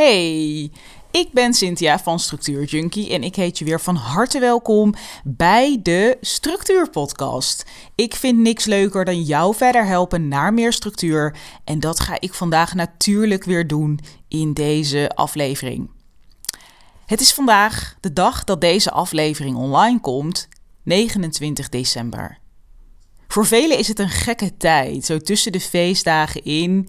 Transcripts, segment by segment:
Hey, ik ben Cynthia van Structuur Junkie en ik heet je weer van harte welkom bij de Structuur Podcast. Ik vind niks leuker dan jou verder helpen naar meer structuur en dat ga ik vandaag natuurlijk weer doen in deze aflevering. Het is vandaag de dag dat deze aflevering online komt, 29 december. Voor velen is het een gekke tijd, zo tussen de feestdagen in.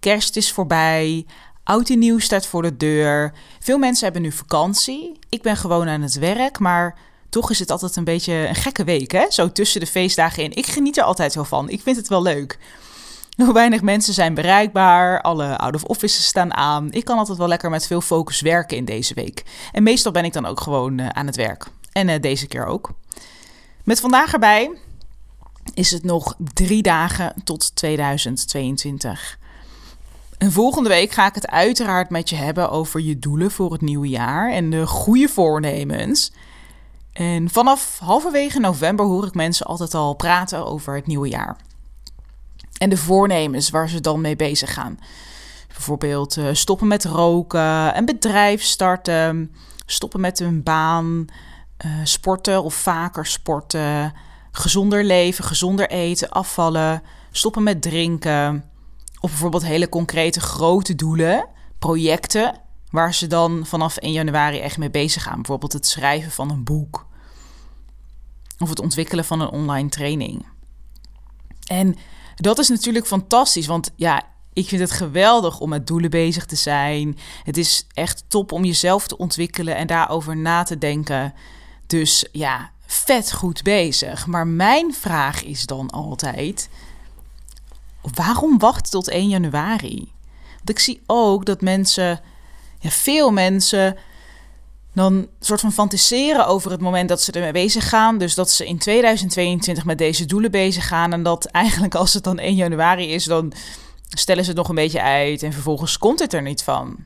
Kerst is voorbij, Oud en nieuw staat voor de deur. Veel mensen hebben nu vakantie. Ik ben gewoon aan het werk, maar toch is het altijd een beetje een gekke week, hè? Zo tussen de feestdagen in. Ik geniet er altijd wel van. Ik vind het wel leuk. Hoe weinig mensen zijn bereikbaar, alle out-of-offices staan aan. Ik kan altijd wel lekker met veel focus werken in deze week. En meestal ben ik dan ook gewoon uh, aan het werk. En uh, deze keer ook. Met vandaag erbij is het nog drie dagen tot 2022. En volgende week ga ik het uiteraard met je hebben over je doelen voor het nieuwe jaar en de goede voornemens. En vanaf halverwege november hoor ik mensen altijd al praten over het nieuwe jaar. En de voornemens waar ze dan mee bezig gaan. Bijvoorbeeld uh, stoppen met roken, een bedrijf starten, stoppen met hun baan, uh, sporten of vaker sporten, gezonder leven, gezonder eten, afvallen, stoppen met drinken. Of bijvoorbeeld hele concrete grote doelen, projecten, waar ze dan vanaf 1 januari echt mee bezig gaan. Bijvoorbeeld het schrijven van een boek. Of het ontwikkelen van een online training. En dat is natuurlijk fantastisch, want ja, ik vind het geweldig om met doelen bezig te zijn. Het is echt top om jezelf te ontwikkelen en daarover na te denken. Dus ja, vet goed bezig. Maar mijn vraag is dan altijd: waarom wachten tot 1 januari? Want ik zie ook dat mensen, ja, veel mensen, dan soort van fantaseren over het moment dat ze ermee bezig gaan. Dus dat ze in 2022 met deze doelen bezig gaan. En dat eigenlijk als het dan 1 januari is, dan stellen ze het nog een beetje uit. En vervolgens komt het er niet van.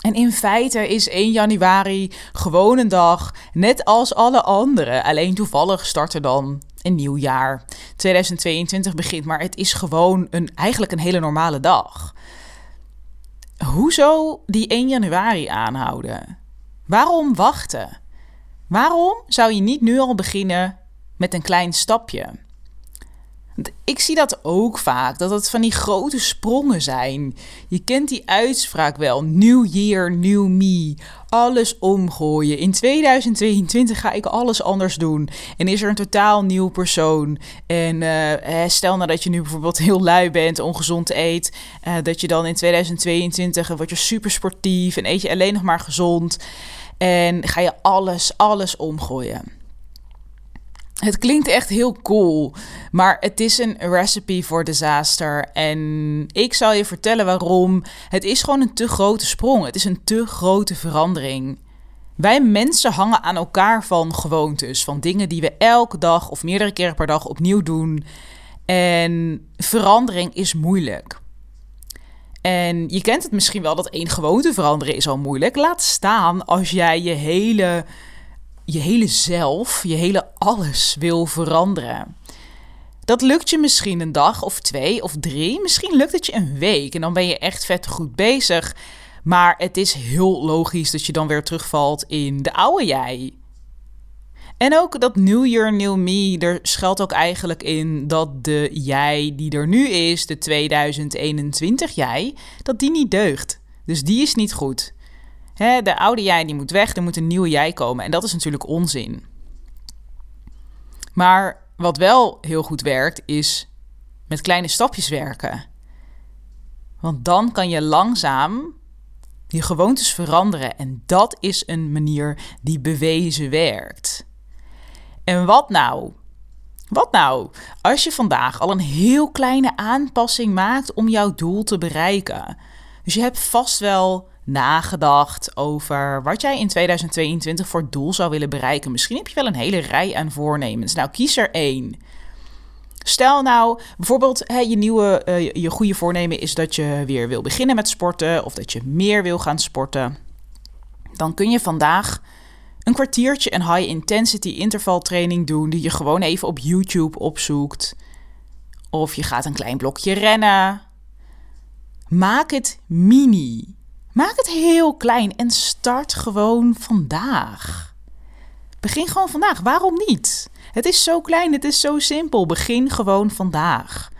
En in feite is 1 januari gewoon een dag, net als alle andere. Alleen toevallig start er dan een nieuw jaar. 2022 begint, maar het is gewoon een, eigenlijk een hele normale dag. Hoezo die 1 januari aanhouden? Waarom wachten? Waarom zou je niet nu al beginnen met een klein stapje? Ik zie dat ook vaak, dat het van die grote sprongen zijn. Je kent die uitspraak wel, New Year, New Me. Alles omgooien. In 2022 ga ik alles anders doen. En is er een totaal nieuw persoon. En uh, stel nou dat je nu bijvoorbeeld heel lui bent, ongezond eet. Uh, dat je dan in 2022 word je super sportief en eet je alleen nog maar gezond. En ga je alles, alles omgooien. Het klinkt echt heel cool, maar het is een recipe voor disaster. En ik zal je vertellen waarom. Het is gewoon een te grote sprong. Het is een te grote verandering. Wij mensen hangen aan elkaar van gewoontes, van dingen die we elke dag of meerdere keren per dag opnieuw doen. En verandering is moeilijk. En je kent het misschien wel dat één gewoonte veranderen is al moeilijk. Laat staan als jij je hele je hele zelf, je hele alles wil veranderen. Dat lukt je misschien een dag of twee of drie. Misschien lukt het je een week en dan ben je echt vet goed bezig. Maar het is heel logisch dat je dan weer terugvalt in de oude jij. En ook dat New Year, New Me, er schuilt ook eigenlijk in dat de jij die er nu is, de 2021 jij, dat die niet deugt. Dus die is niet goed. Hè, de oude jij die moet weg, er moet een nieuwe jij komen. En dat is natuurlijk onzin. Maar wat wel heel goed werkt, is met kleine stapjes werken. Want dan kan je langzaam je gewoontes veranderen. En dat is een manier die bewezen werkt. En wat nou? Wat nou als je vandaag al een heel kleine aanpassing maakt om jouw doel te bereiken? Dus je hebt vast wel nagedacht over wat jij in 2022 voor doel zou willen bereiken. Misschien heb je wel een hele rij aan voornemens. Nou, kies er één. Stel nou bijvoorbeeld hè, je nieuwe, uh, je goede voornemen is dat je weer wil beginnen met sporten of dat je meer wil gaan sporten. Dan kun je vandaag een kwartiertje een high intensity intervaltraining doen die je gewoon even op YouTube opzoekt. Of je gaat een klein blokje rennen. Maak het mini. Maak het heel klein en start gewoon vandaag. Begin gewoon vandaag. Waarom niet? Het is zo klein, het is zo simpel. Begin gewoon vandaag.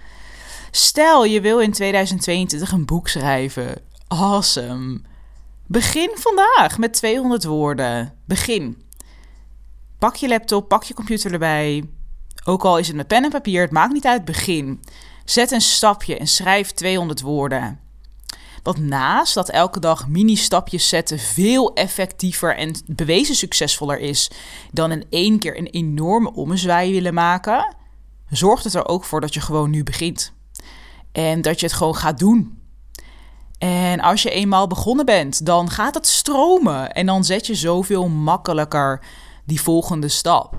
Stel je wil in 2022 een boek schrijven. Awesome. Begin vandaag met 200 woorden. Begin. Pak je laptop, pak je computer erbij. Ook al is het met pen en papier, het maakt niet uit. Begin. Zet een stapje en schrijf 200 woorden. Want naast dat elke dag mini-stapjes zetten veel effectiever en bewezen succesvoller is dan in één keer een enorme ommezwaai willen maken, zorgt het er ook voor dat je gewoon nu begint. En dat je het gewoon gaat doen. En als je eenmaal begonnen bent, dan gaat het stromen en dan zet je zoveel makkelijker die volgende stap.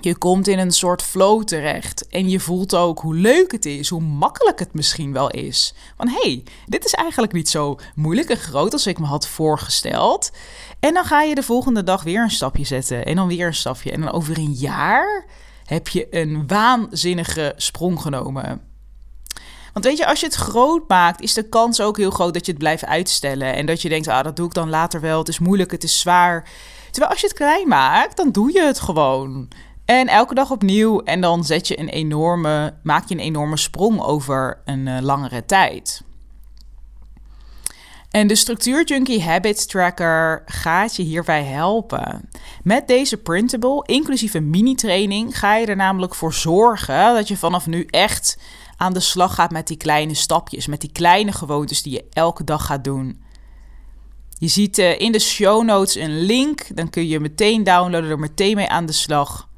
Je komt in een soort flow terecht en je voelt ook hoe leuk het is, hoe makkelijk het misschien wel is. Van hé, hey, dit is eigenlijk niet zo moeilijk en groot als ik me had voorgesteld. En dan ga je de volgende dag weer een stapje zetten en dan weer een stapje. En dan over een jaar heb je een waanzinnige sprong genomen. Want weet je, als je het groot maakt, is de kans ook heel groot dat je het blijft uitstellen. En dat je denkt, ah, dat doe ik dan later wel. Het is moeilijk, het is zwaar. Terwijl als je het klein maakt, dan doe je het gewoon. En elke dag opnieuw. En dan zet je een enorme, maak je een enorme sprong over een uh, langere tijd. En de Structuur Junkie Habits Tracker gaat je hierbij helpen. Met deze printable, inclusief een mini-training, ga je er namelijk voor zorgen dat je vanaf nu echt aan de slag gaat met die kleine stapjes, met die kleine gewoontes die je elke dag gaat doen. Je ziet uh, in de show notes een link, dan kun je meteen downloaden, er meteen mee aan de slag.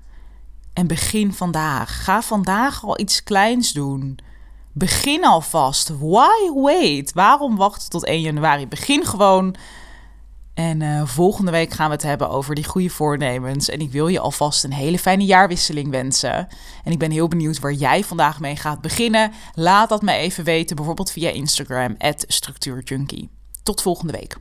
En begin vandaag. Ga vandaag al iets kleins doen. Begin alvast. Why wait? Waarom wachten tot 1 januari? Begin gewoon. En uh, volgende week gaan we het hebben over die goede voornemens. En ik wil je alvast een hele fijne jaarwisseling wensen. En ik ben heel benieuwd waar jij vandaag mee gaat beginnen. Laat dat me even weten, bijvoorbeeld via Instagram, structuurjunkie. Tot volgende week.